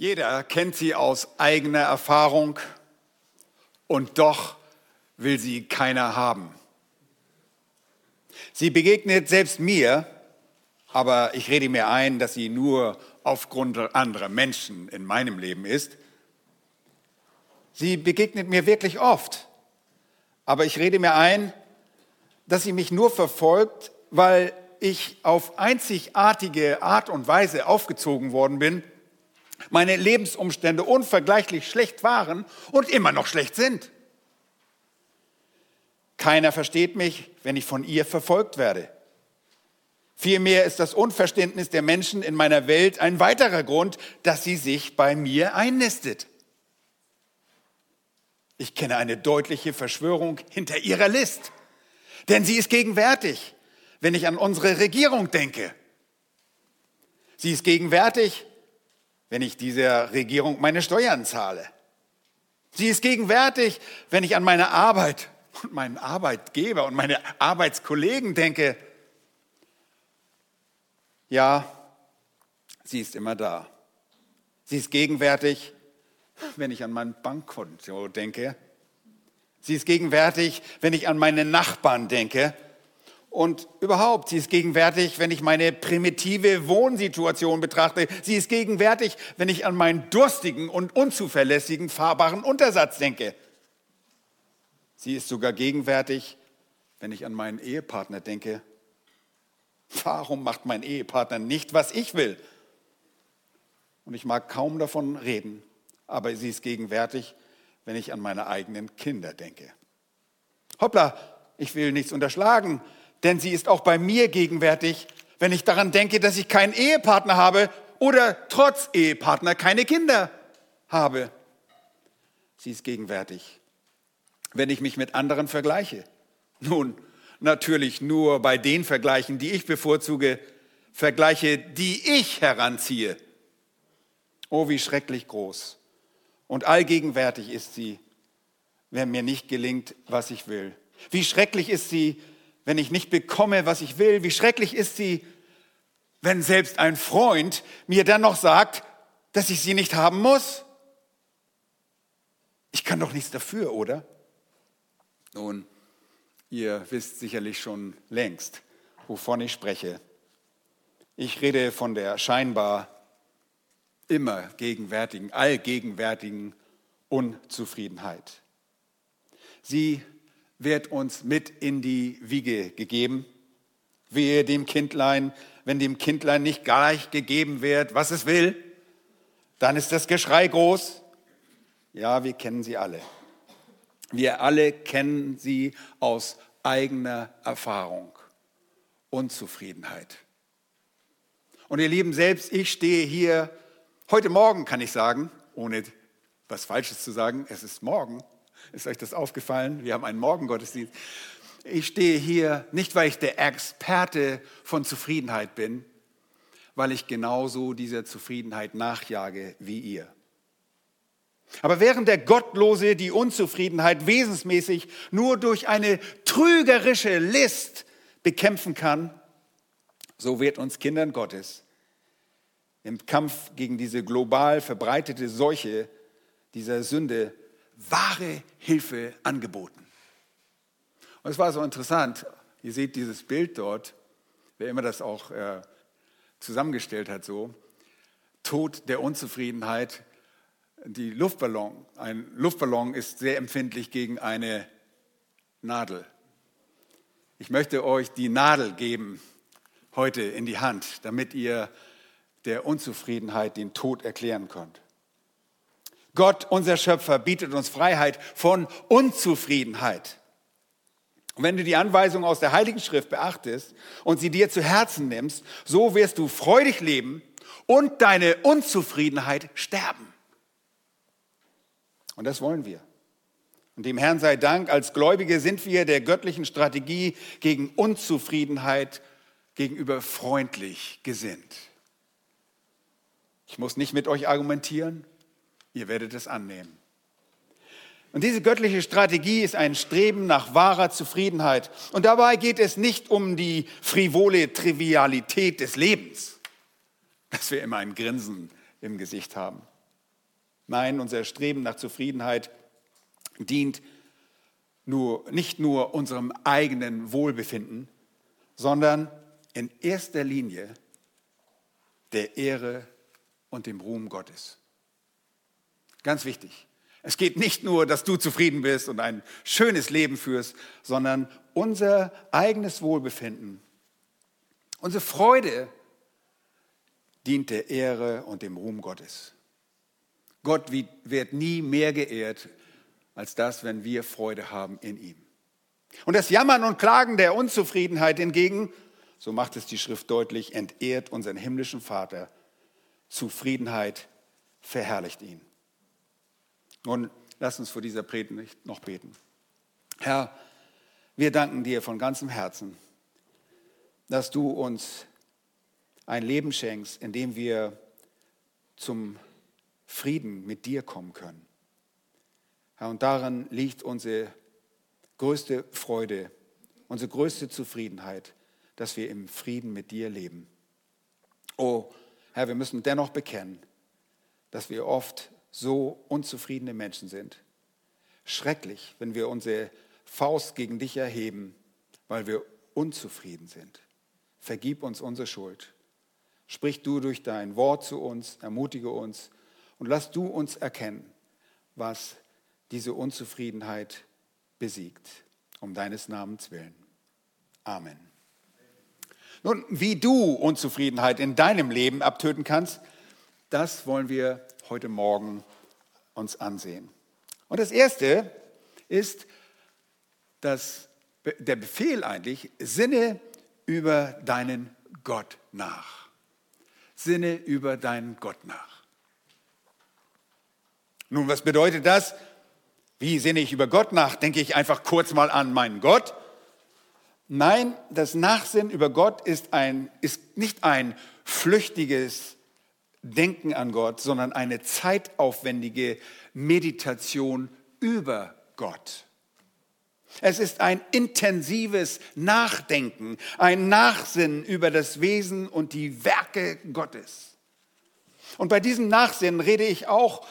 Jeder kennt sie aus eigener Erfahrung und doch will sie keiner haben. Sie begegnet selbst mir, aber ich rede mir ein, dass sie nur aufgrund anderer Menschen in meinem Leben ist. Sie begegnet mir wirklich oft, aber ich rede mir ein, dass sie mich nur verfolgt, weil ich auf einzigartige Art und Weise aufgezogen worden bin meine Lebensumstände unvergleichlich schlecht waren und immer noch schlecht sind. Keiner versteht mich, wenn ich von ihr verfolgt werde. Vielmehr ist das Unverständnis der Menschen in meiner Welt ein weiterer Grund, dass sie sich bei mir einnistet. Ich kenne eine deutliche Verschwörung hinter ihrer List, denn sie ist gegenwärtig, wenn ich an unsere Regierung denke. Sie ist gegenwärtig, wenn ich dieser Regierung meine Steuern zahle. Sie ist gegenwärtig, wenn ich an meine Arbeit und meinen Arbeitgeber und meine Arbeitskollegen denke. Ja, sie ist immer da. Sie ist gegenwärtig, wenn ich an mein Bankkonto denke. Sie ist gegenwärtig, wenn ich an meine Nachbarn denke. Und überhaupt, sie ist gegenwärtig, wenn ich meine primitive Wohnsituation betrachte. Sie ist gegenwärtig, wenn ich an meinen durstigen und unzuverlässigen fahrbaren Untersatz denke. Sie ist sogar gegenwärtig, wenn ich an meinen Ehepartner denke. Warum macht mein Ehepartner nicht, was ich will? Und ich mag kaum davon reden, aber sie ist gegenwärtig, wenn ich an meine eigenen Kinder denke. Hoppla, ich will nichts unterschlagen, denn sie ist auch bei mir gegenwärtig, wenn ich daran denke, dass ich keinen Ehepartner habe oder trotz Ehepartner keine Kinder habe. Sie ist gegenwärtig, wenn ich mich mit anderen vergleiche. Nun, natürlich nur bei den Vergleichen, die ich bevorzuge, Vergleiche, die ich heranziehe. Oh, wie schrecklich groß. Und allgegenwärtig ist sie, wenn mir nicht gelingt, was ich will. Wie schrecklich ist sie, wenn ich nicht bekomme, was ich will? Wie schrecklich ist sie, wenn selbst ein Freund mir dann noch sagt, dass ich sie nicht haben muss? Ich kann doch nichts dafür, oder? Nun, ihr wisst sicherlich schon längst, wovon ich spreche. Ich rede von der scheinbar immer gegenwärtigen, allgegenwärtigen Unzufriedenheit. Sie wird uns mit in die Wiege gegeben. Wehe dem Kindlein, wenn dem Kindlein nicht gleich gegeben wird, was es will, dann ist das Geschrei groß. Ja, wir kennen sie alle. Wir alle kennen sie aus eigener Erfahrung. Unzufriedenheit. Und ihr Lieben, selbst ich stehe hier, heute Morgen kann ich sagen, ohne was Falsches zu sagen, es ist morgen, ist euch das aufgefallen? Wir haben einen Morgengottesdienst. Ich stehe hier nicht, weil ich der Experte von Zufriedenheit bin, weil ich genauso dieser Zufriedenheit nachjage wie ihr. Aber während der Gottlose die Unzufriedenheit wesensmäßig nur durch eine trügerische List bekämpfen kann, so wird uns Kindern Gottes im Kampf gegen diese global verbreitete Seuche dieser Sünde wahre Hilfe angeboten. Und es war so interessant, ihr seht dieses Bild dort, wer immer das auch äh, zusammengestellt hat, so, Tod der Unzufriedenheit, die Luftballon. Ein Luftballon ist sehr empfindlich gegen eine Nadel. Ich möchte euch die Nadel geben heute in die Hand, damit ihr der Unzufriedenheit den Tod erklären könnt. Gott, unser Schöpfer, bietet uns Freiheit von Unzufriedenheit. Und wenn du die Anweisung aus der Heiligen Schrift beachtest und sie dir zu Herzen nimmst, so wirst du freudig leben und deine Unzufriedenheit sterben. Und das wollen wir. Und dem Herrn sei Dank, als Gläubige sind wir der göttlichen Strategie gegen Unzufriedenheit gegenüber freundlich gesinnt. Ich muss nicht mit euch argumentieren. Ihr werdet es annehmen. Und diese göttliche Strategie ist ein Streben nach wahrer Zufriedenheit. Und dabei geht es nicht um die frivole Trivialität des Lebens, dass wir immer ein Grinsen im Gesicht haben. Nein, unser Streben nach Zufriedenheit dient nur, nicht nur unserem eigenen Wohlbefinden, sondern in erster Linie der Ehre und dem Ruhm Gottes. Ganz wichtig. Es geht nicht nur, dass du zufrieden bist und ein schönes Leben führst, sondern unser eigenes Wohlbefinden, unsere Freude dient der Ehre und dem Ruhm Gottes. Gott wird nie mehr geehrt als das, wenn wir Freude haben in ihm. Und das Jammern und Klagen der Unzufriedenheit hingegen, so macht es die Schrift deutlich, entehrt unseren himmlischen Vater. Zufriedenheit verherrlicht ihn. Nun, lass uns vor dieser Predigt noch beten. Herr, wir danken dir von ganzem Herzen, dass du uns ein Leben schenkst, in dem wir zum Frieden mit dir kommen können. Herr, und darin liegt unsere größte Freude, unsere größte Zufriedenheit, dass wir im Frieden mit dir leben. Oh, Herr, wir müssen dennoch bekennen, dass wir oft so unzufriedene Menschen sind. Schrecklich, wenn wir unsere Faust gegen dich erheben, weil wir unzufrieden sind. Vergib uns unsere Schuld. Sprich du durch dein Wort zu uns, ermutige uns und lass du uns erkennen, was diese Unzufriedenheit besiegt, um deines Namens willen. Amen. Nun, wie du Unzufriedenheit in deinem Leben abtöten kannst, das wollen wir heute Morgen uns ansehen. Und das Erste ist dass der Befehl eigentlich, sinne über deinen Gott nach. Sinne über deinen Gott nach. Nun, was bedeutet das? Wie sinne ich über Gott nach? Denke ich einfach kurz mal an meinen Gott? Nein, das Nachsinnen über Gott ist, ein, ist nicht ein flüchtiges Denken an Gott, sondern eine zeitaufwendige Meditation über Gott. Es ist ein intensives Nachdenken, ein Nachsinnen über das Wesen und die Werke Gottes. Und bei diesem Nachsinnen rede ich auch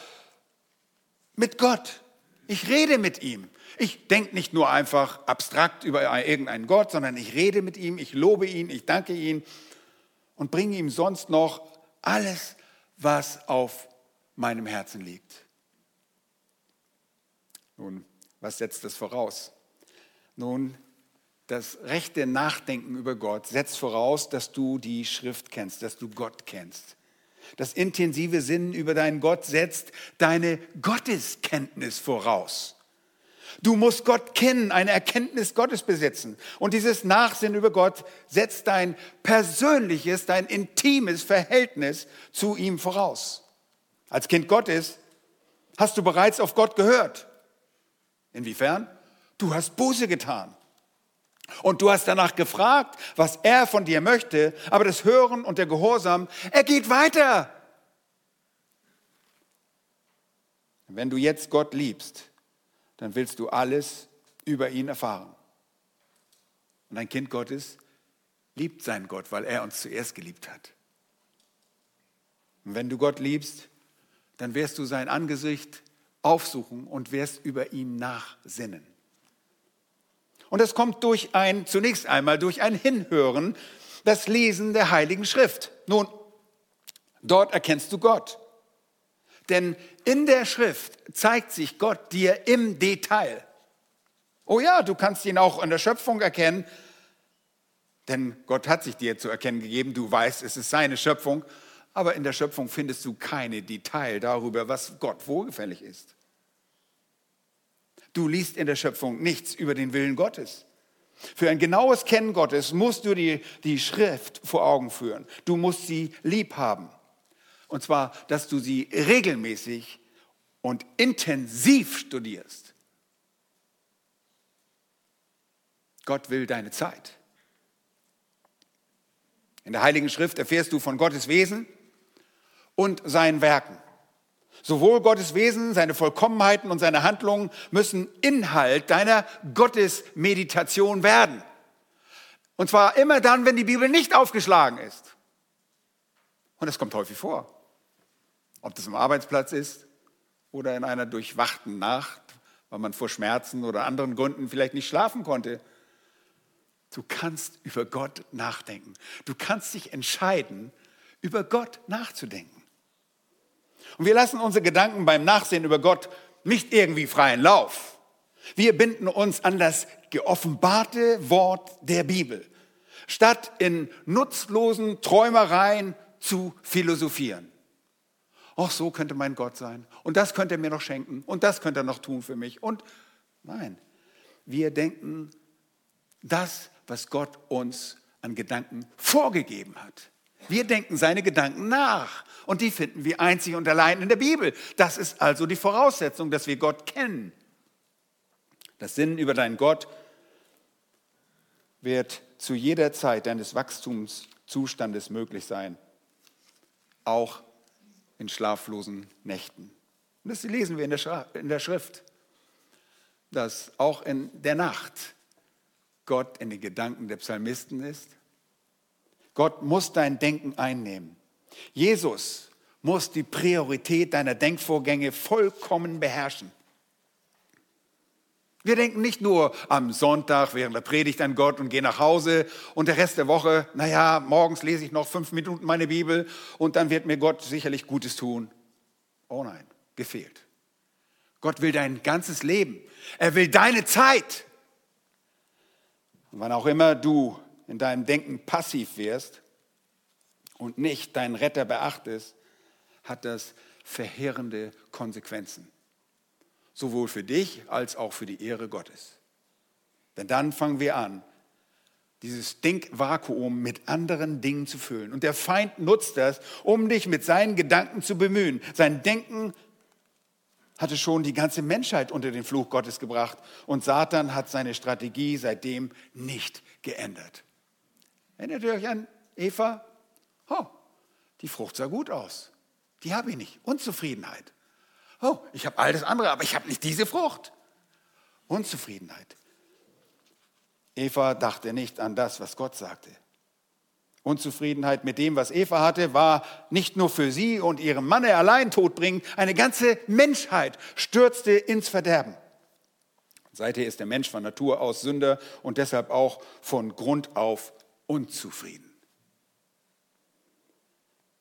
mit Gott. Ich rede mit ihm. Ich denke nicht nur einfach abstrakt über irgendeinen Gott, sondern ich rede mit ihm, ich lobe ihn, ich danke ihn und bringe ihm sonst noch alles, was auf meinem Herzen liegt. Nun, was setzt das voraus? Nun, das rechte Nachdenken über Gott setzt voraus, dass du die Schrift kennst, dass du Gott kennst. Das intensive Sinnen über deinen Gott setzt deine Gotteskenntnis voraus. Du musst Gott kennen, eine Erkenntnis Gottes besitzen. Und dieses Nachsinnen über Gott setzt dein persönliches, dein intimes Verhältnis zu ihm voraus. Als Kind Gottes hast du bereits auf Gott gehört. Inwiefern? Du hast Buße getan. Und du hast danach gefragt, was er von dir möchte, aber das Hören und der Gehorsam, er geht weiter. Wenn du jetzt Gott liebst, dann willst du alles über ihn erfahren. Und ein Kind Gottes liebt seinen Gott, weil er uns zuerst geliebt hat. Und wenn du Gott liebst, dann wirst du sein Angesicht aufsuchen und wirst über ihn nachsinnen. Und das kommt durch ein, zunächst einmal durch ein Hinhören, das Lesen der Heiligen Schrift. Nun, dort erkennst du Gott. Denn in der Schrift zeigt sich Gott dir im Detail. Oh ja, du kannst ihn auch in der Schöpfung erkennen, denn Gott hat sich dir zu erkennen gegeben, du weißt, es ist seine Schöpfung, aber in der Schöpfung findest du keine Detail darüber, was Gott wohlgefällig ist. Du liest in der Schöpfung nichts über den Willen Gottes. Für ein genaues Kennen Gottes musst du die, die Schrift vor Augen führen. Du musst sie lieb haben. Und zwar, dass du sie regelmäßig und intensiv studierst. Gott will deine Zeit. In der Heiligen Schrift erfährst du von Gottes Wesen und seinen Werken. Sowohl Gottes Wesen, seine Vollkommenheiten und seine Handlungen müssen Inhalt deiner Gottesmeditation werden. Und zwar immer dann, wenn die Bibel nicht aufgeschlagen ist. Und das kommt häufig vor. Ob das am Arbeitsplatz ist, oder in einer durchwachten Nacht, weil man vor Schmerzen oder anderen Gründen vielleicht nicht schlafen konnte. Du kannst über Gott nachdenken. Du kannst dich entscheiden, über Gott nachzudenken. Und wir lassen unsere Gedanken beim Nachsehen über Gott nicht irgendwie freien Lauf. Wir binden uns an das geoffenbarte Wort der Bibel, statt in nutzlosen Träumereien zu philosophieren. Ach, so könnte mein Gott sein. Und das könnte er mir noch schenken. Und das könnte er noch tun für mich. Und nein, wir denken das, was Gott uns an Gedanken vorgegeben hat. Wir denken seine Gedanken nach. Und die finden wir einzig und allein in der Bibel. Das ist also die Voraussetzung, dass wir Gott kennen. Das Sinnen über deinen Gott wird zu jeder Zeit deines Wachstumszustandes möglich sein, auch in schlaflosen Nächten. Und das lesen wir in der, Schrift, dass auch in der Nacht Gott in den Gedanken der Psalmisten ist. Gott muss dein Denken einnehmen. Jesus muss die Priorität deiner Denkvorgänge vollkommen beherrschen. Wir denken nicht nur am Sonntag während der Predigt an Gott und gehen nach Hause und der Rest der Woche, naja, morgens lese ich noch fünf Minuten meine Bibel und dann wird mir Gott sicherlich Gutes tun. Oh nein, gefehlt. Gott will dein ganzes Leben. Er will deine Zeit. Und wann auch immer du in deinem Denken passiv wirst und nicht deinen Retter beachtest, hat das verheerende Konsequenzen sowohl für dich als auch für die Ehre Gottes. Denn dann fangen wir an, dieses Denkvakuum mit anderen Dingen zu füllen. Und der Feind nutzt das, um dich mit seinen Gedanken zu bemühen. Sein Denken hatte schon die ganze Menschheit unter den Fluch Gottes gebracht. Und Satan hat seine Strategie seitdem nicht geändert. Erinnert ihr euch an Eva? Oh, die Frucht sah gut aus. Die habe ich nicht. Unzufriedenheit. Oh, ich habe all das andere, aber ich habe nicht diese Frucht. Unzufriedenheit. Eva dachte nicht an das, was Gott sagte. Unzufriedenheit mit dem, was Eva hatte, war nicht nur für sie und ihrem Manne allein todbringend, eine ganze Menschheit stürzte ins Verderben. Seither ist der Mensch von Natur aus Sünder und deshalb auch von Grund auf unzufrieden.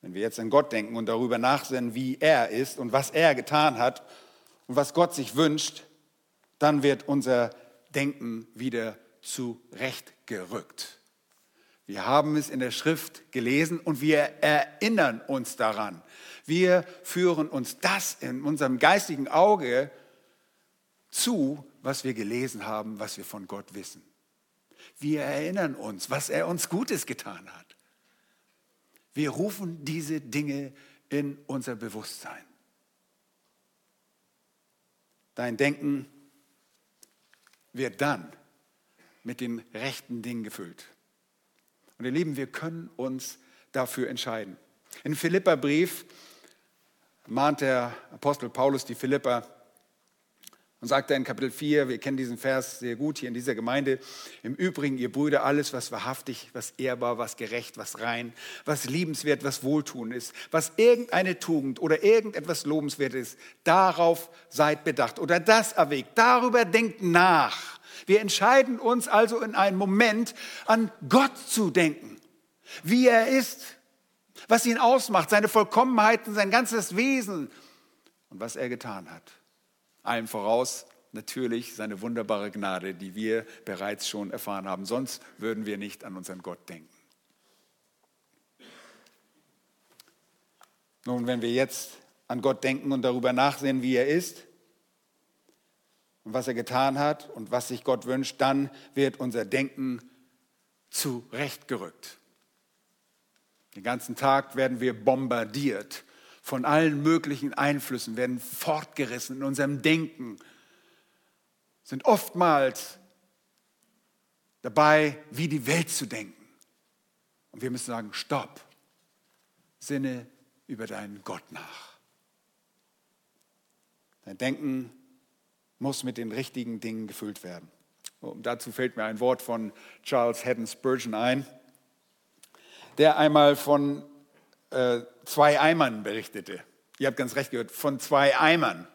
Wenn wir jetzt an Gott denken und darüber nachsinnen, wie er ist und was er getan hat und was Gott sich wünscht, dann wird unser Denken wieder zurechtgerückt. Wir haben es in der Schrift gelesen und wir erinnern uns daran. Wir führen uns das in unserem geistigen Auge zu, was wir gelesen haben, was wir von Gott wissen. Wir erinnern uns, was er uns Gutes getan hat. Wir rufen diese Dinge in unser Bewusstsein. Dein Denken wird dann mit den rechten Dingen gefüllt. Und ihr Lieben, wir können uns dafür entscheiden. Im Philipperbrief mahnt der Apostel Paulus die Philipper, und sagt er in Kapitel 4, wir kennen diesen Vers sehr gut hier in dieser Gemeinde, im Übrigen, ihr Brüder, alles, was wahrhaftig, was ehrbar, was gerecht, was rein, was liebenswert, was wohltun ist, was irgendeine Tugend oder irgendetwas lobenswert ist, darauf seid bedacht oder das erwägt, darüber denkt nach. Wir entscheiden uns also in einem Moment an Gott zu denken, wie er ist, was ihn ausmacht, seine Vollkommenheiten, sein ganzes Wesen und was er getan hat. Allem voraus natürlich seine wunderbare Gnade, die wir bereits schon erfahren haben. Sonst würden wir nicht an unseren Gott denken. Nun, wenn wir jetzt an Gott denken und darüber nachsehen, wie er ist und was er getan hat und was sich Gott wünscht, dann wird unser Denken zurechtgerückt. Den ganzen Tag werden wir bombardiert von allen möglichen Einflüssen, werden fortgerissen in unserem Denken, sind oftmals dabei, wie die Welt zu denken. Und wir müssen sagen, stopp, sinne über deinen Gott nach. Dein Denken muss mit den richtigen Dingen gefüllt werden. Und dazu fällt mir ein Wort von Charles Haddon Spurgeon ein, der einmal von äh, zwei Eimern berichtete. Ihr habt ganz recht gehört, von zwei Eimern.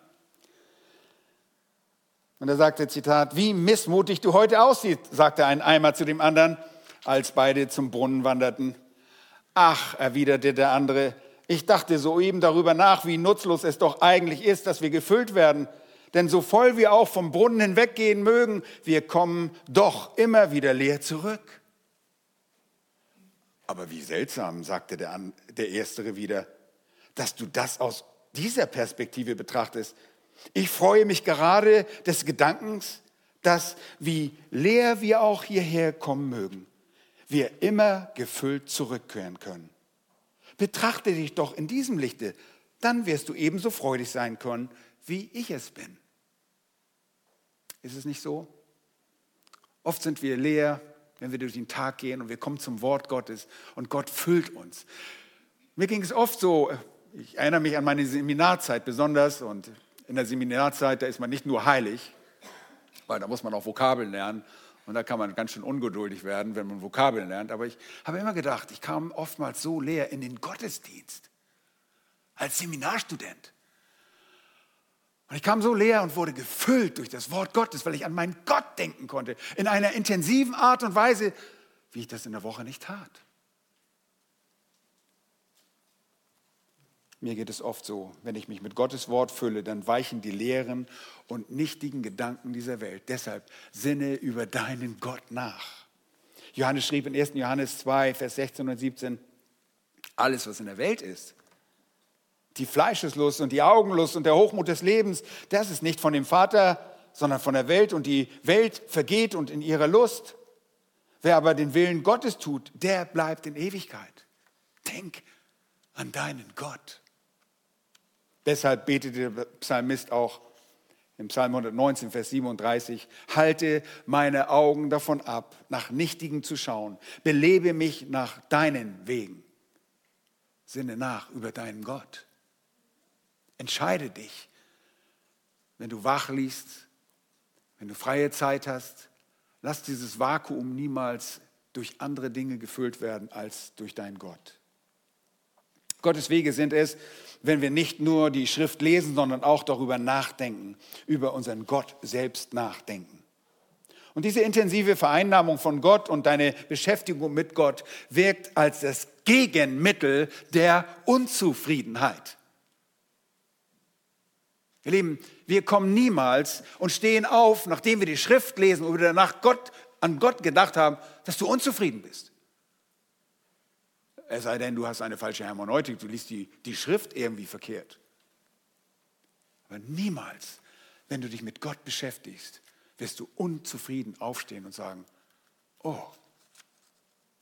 Und er sagte, Zitat, wie missmutig du heute aussiehst, sagte ein Eimer zu dem anderen, als beide zum Brunnen wanderten. Ach, erwiderte der andere, ich dachte soeben darüber nach, wie nutzlos es doch eigentlich ist, dass wir gefüllt werden. Denn so voll wir auch vom Brunnen hinweggehen mögen, wir kommen doch immer wieder leer zurück. Aber wie seltsam, sagte der, der Erstere wieder, dass du das aus dieser Perspektive betrachtest. Ich freue mich gerade des Gedankens, dass, wie leer wir auch hierher kommen mögen, wir immer gefüllt zurückkehren können. Betrachte dich doch in diesem Lichte, dann wirst du ebenso freudig sein können, wie ich es bin. Ist es nicht so? Oft sind wir leer, wenn wir durch den Tag gehen und wir kommen zum Wort Gottes und Gott füllt uns. Mir ging es oft so, ich erinnere mich an meine Seminarzeit besonders und in der Seminarzeit, da ist man nicht nur heilig, weil da muss man auch Vokabeln lernen und da kann man ganz schön ungeduldig werden, wenn man Vokabeln lernt. Aber ich habe immer gedacht, ich kam oftmals so leer in den Gottesdienst als Seminarstudent. Und ich kam so leer und wurde gefüllt durch das Wort Gottes, weil ich an meinen Gott denken konnte, in einer intensiven Art und Weise, wie ich das in der Woche nicht tat. Mir geht es oft so, wenn ich mich mit Gottes Wort fülle, dann weichen die leeren und nichtigen Gedanken dieser Welt. Deshalb sinne über deinen Gott nach. Johannes schrieb in 1. Johannes 2, Vers 16 und 17, alles, was in der Welt ist, die Fleischeslust und die Augenlust und der Hochmut des Lebens, das ist nicht von dem Vater, sondern von der Welt und die Welt vergeht und in ihrer Lust. Wer aber den Willen Gottes tut, der bleibt in Ewigkeit. Denk an deinen Gott. Deshalb betete der Psalmist auch im Psalm 119, Vers 37, halte meine Augen davon ab, nach Nichtigen zu schauen, belebe mich nach deinen Wegen. Sinne nach über deinen Gott. Entscheide dich, wenn du wach liest, wenn du freie Zeit hast, lass dieses Vakuum niemals durch andere Dinge gefüllt werden als durch deinen Gott. Gottes Wege sind es, wenn wir nicht nur die Schrift lesen, sondern auch darüber nachdenken, über unseren Gott selbst nachdenken. Und diese intensive Vereinnahmung von Gott und deine Beschäftigung mit Gott wirkt als das Gegenmittel der Unzufriedenheit. Ihr Lieben, wir kommen niemals und stehen auf, nachdem wir die Schrift lesen oder nach Gott, an Gott gedacht haben, dass du unzufrieden bist. Es sei denn, du hast eine falsche Hermeneutik, du liest die, die Schrift irgendwie verkehrt. Aber niemals, wenn du dich mit Gott beschäftigst, wirst du unzufrieden aufstehen und sagen, oh,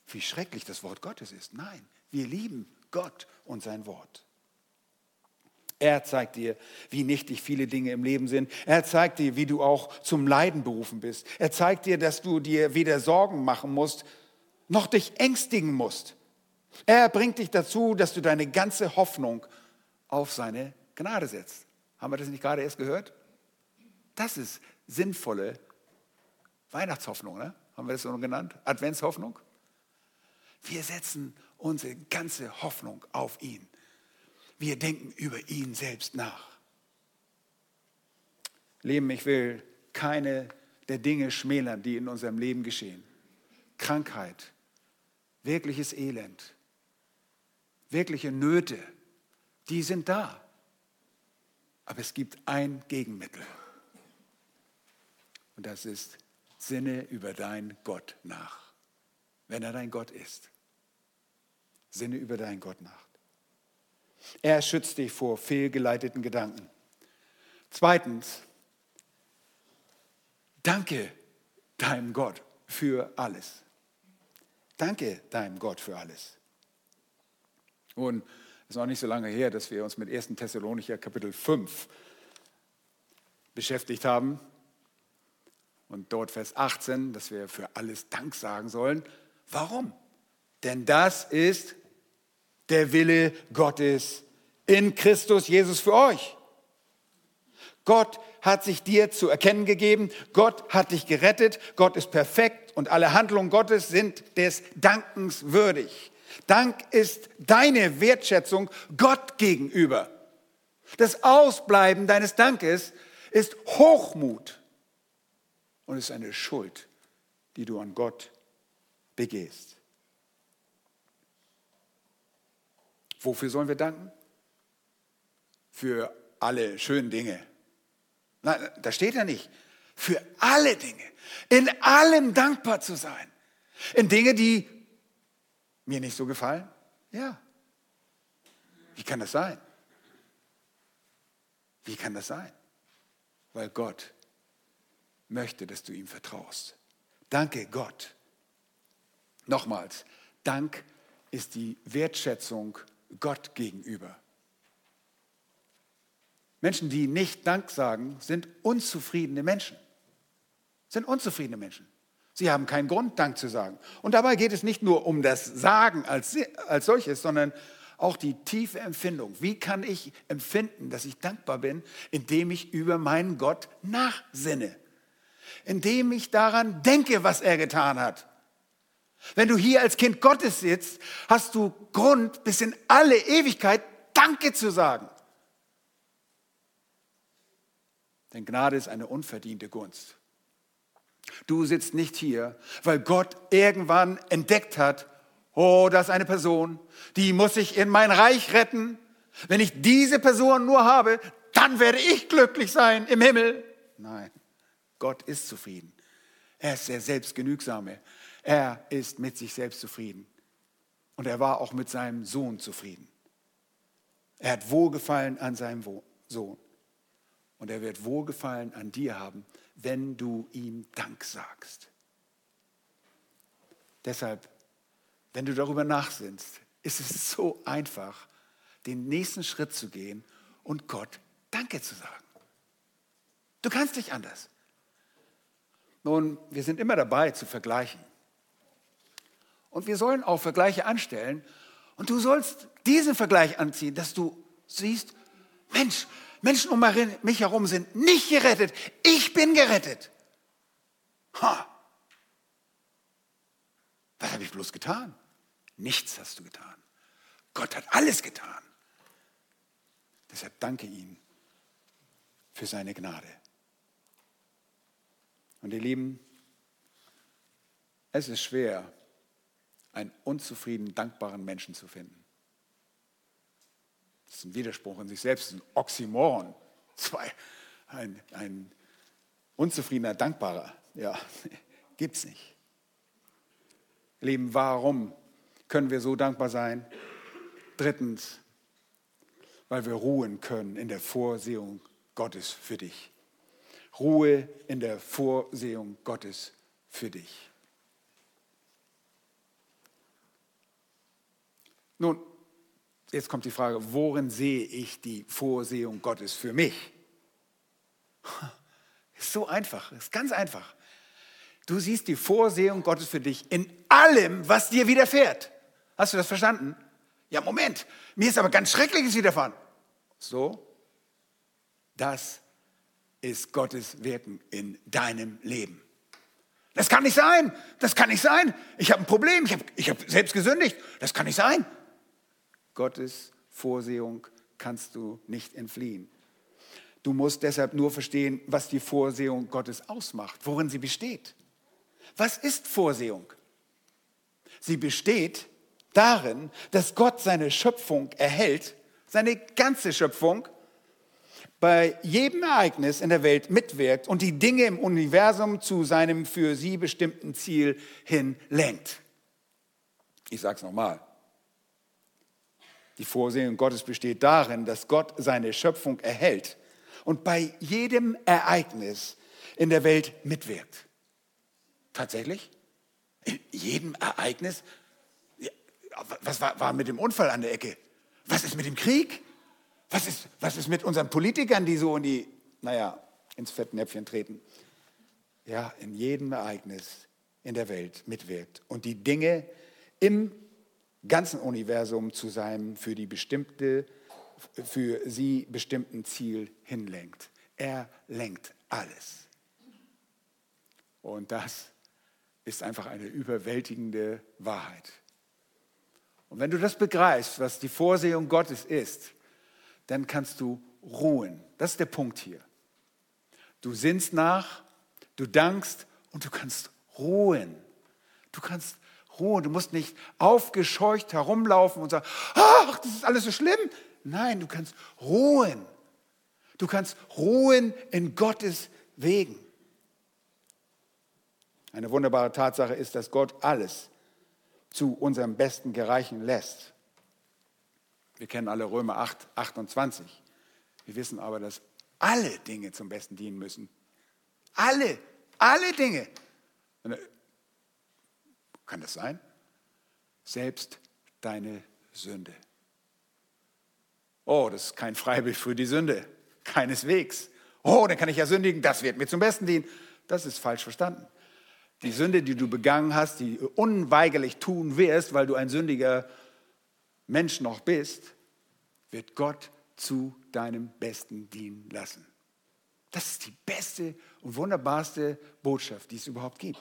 wie schrecklich das Wort Gottes ist. Nein, wir lieben Gott und sein Wort. Er zeigt dir, wie nichtig viele Dinge im Leben sind. Er zeigt dir, wie du auch zum Leiden berufen bist. Er zeigt dir, dass du dir weder Sorgen machen musst, noch dich ängstigen musst. Er bringt dich dazu, dass du deine ganze Hoffnung auf seine Gnade setzt. Haben wir das nicht gerade erst gehört? Das ist sinnvolle Weihnachtshoffnung, ne? haben wir das so genannt? Adventshoffnung? Wir setzen unsere ganze Hoffnung auf ihn. Wir denken über ihn selbst nach. Leben, ich will keine der Dinge schmälern, die in unserem Leben geschehen. Krankheit, wirkliches Elend, wirkliche Nöte, die sind da. Aber es gibt ein Gegenmittel. Und das ist, sinne über dein Gott nach, wenn er dein Gott ist. Sinne über dein Gott nach. Er schützt dich vor fehlgeleiteten Gedanken. Zweitens, danke deinem Gott für alles. Danke deinem Gott für alles. Und es ist noch nicht so lange her, dass wir uns mit 1. Thessalonicher Kapitel 5 beschäftigt haben. Und dort Vers 18, dass wir für alles Dank sagen sollen. Warum? Denn das ist der Wille Gottes in Christus Jesus für euch. Gott hat sich dir zu erkennen gegeben. Gott hat dich gerettet. Gott ist perfekt und alle Handlungen Gottes sind des Dankens würdig. Dank ist deine Wertschätzung Gott gegenüber. Das Ausbleiben deines Dankes ist Hochmut und ist eine Schuld, die du an Gott begehst. Wofür sollen wir danken? Für alle schönen Dinge. Nein, da steht ja nicht. Für alle Dinge. In allem dankbar zu sein. In Dinge, die mir nicht so gefallen? Ja. Wie kann das sein? Wie kann das sein? Weil Gott möchte, dass du ihm vertraust. Danke Gott. Nochmals, Dank ist die Wertschätzung Gott gegenüber. Menschen, die nicht Dank sagen, sind unzufriedene Menschen. Sind unzufriedene Menschen. Sie haben keinen Grund, Dank zu sagen. Und dabei geht es nicht nur um das Sagen als, als solches, sondern auch die tiefe Empfindung. Wie kann ich empfinden, dass ich dankbar bin, indem ich über meinen Gott nachsinne? Indem ich daran denke, was er getan hat. Wenn du hier als Kind Gottes sitzt, hast du Grund, bis in alle Ewigkeit Danke zu sagen. Denn Gnade ist eine unverdiente Gunst. Du sitzt nicht hier, weil Gott irgendwann entdeckt hat, oh, das ist eine Person, die muss ich in mein Reich retten. Wenn ich diese Person nur habe, dann werde ich glücklich sein im Himmel. Nein, Gott ist zufrieden. Er ist der Selbstgenügsame. Er ist mit sich selbst zufrieden. Und er war auch mit seinem Sohn zufrieden. Er hat Wohlgefallen an seinem Sohn. Und er wird Wohlgefallen an dir haben, wenn du ihm Dank sagst. Deshalb, wenn du darüber nachsinnst, ist es so einfach, den nächsten Schritt zu gehen und Gott Danke zu sagen. Du kannst nicht anders. Nun, wir sind immer dabei zu vergleichen. Und wir sollen auch Vergleiche anstellen. Und du sollst diesen Vergleich anziehen, dass du siehst, Mensch, Menschen um mich herum sind nicht gerettet. Ich bin gerettet. Ha. Was habe ich bloß getan? Nichts hast du getan. Gott hat alles getan. Deshalb danke ihm für seine Gnade. Und ihr Lieben, es ist schwer, einen unzufriedenen, dankbaren Menschen zu finden. Das ist ein Widerspruch in sich selbst, ein Oxymoron. Zwei, ein, ein unzufriedener, dankbarer. Ja, gibt es nicht. Leben, warum können wir so dankbar sein? Drittens, weil wir ruhen können in der Vorsehung Gottes für dich. Ruhe in der Vorsehung Gottes für dich. Nun, Jetzt kommt die Frage, worin sehe ich die Vorsehung Gottes für mich? Ist so einfach, ist ganz einfach. Du siehst die Vorsehung Gottes für dich in allem, was dir widerfährt. Hast du das verstanden? Ja, Moment, mir ist aber ganz Schreckliches widerfahren. So, das ist Gottes Wirken in deinem Leben. Das kann nicht sein, das kann nicht sein. Ich habe ein Problem, ich habe ich hab selbst gesündigt. Das kann nicht sein. Gottes Vorsehung kannst du nicht entfliehen. Du musst deshalb nur verstehen, was die Vorsehung Gottes ausmacht, worin sie besteht. Was ist Vorsehung? Sie besteht darin, dass Gott seine Schöpfung erhält, seine ganze Schöpfung, bei jedem Ereignis in der Welt mitwirkt und die Dinge im Universum zu seinem für sie bestimmten Ziel hin lenkt. Ich sage es nochmal. Die Vorsehung Gottes besteht darin, dass Gott seine Schöpfung erhält und bei jedem Ereignis in der Welt mitwirkt. Tatsächlich? In jedem Ereignis? Was war, war mit dem Unfall an der Ecke? Was ist mit dem Krieg? Was ist, was ist mit unseren Politikern, die so in die, naja, ins Fettnäpfchen treten? Ja, in jedem Ereignis in der Welt mitwirkt und die Dinge im ganzen Universum zu seinem für die bestimmte, für sie bestimmten Ziel hinlenkt. Er lenkt alles. Und das ist einfach eine überwältigende Wahrheit. Und wenn du das begreifst, was die Vorsehung Gottes ist, dann kannst du ruhen. Das ist der Punkt hier. Du sinnst nach, Du dankst und du kannst ruhen. Du kannst ruhen. Du musst nicht aufgescheucht herumlaufen und sagen, ach, das ist alles so schlimm. Nein, du kannst ruhen. Du kannst ruhen in Gottes Wegen. Eine wunderbare Tatsache ist, dass Gott alles zu unserem Besten gereichen lässt. Wir kennen alle Römer 8, 28. Wir wissen aber, dass alle Dinge zum Besten dienen müssen. Alle, alle Dinge. Kann das sein? Selbst deine Sünde. Oh, das ist kein Freibild für die Sünde. Keineswegs. Oh, dann kann ich ja sündigen, das wird mir zum Besten dienen. Das ist falsch verstanden. Die Sünde, die du begangen hast, die unweigerlich tun wirst, weil du ein sündiger Mensch noch bist, wird Gott zu deinem Besten dienen lassen. Das ist die beste und wunderbarste Botschaft, die es überhaupt gibt.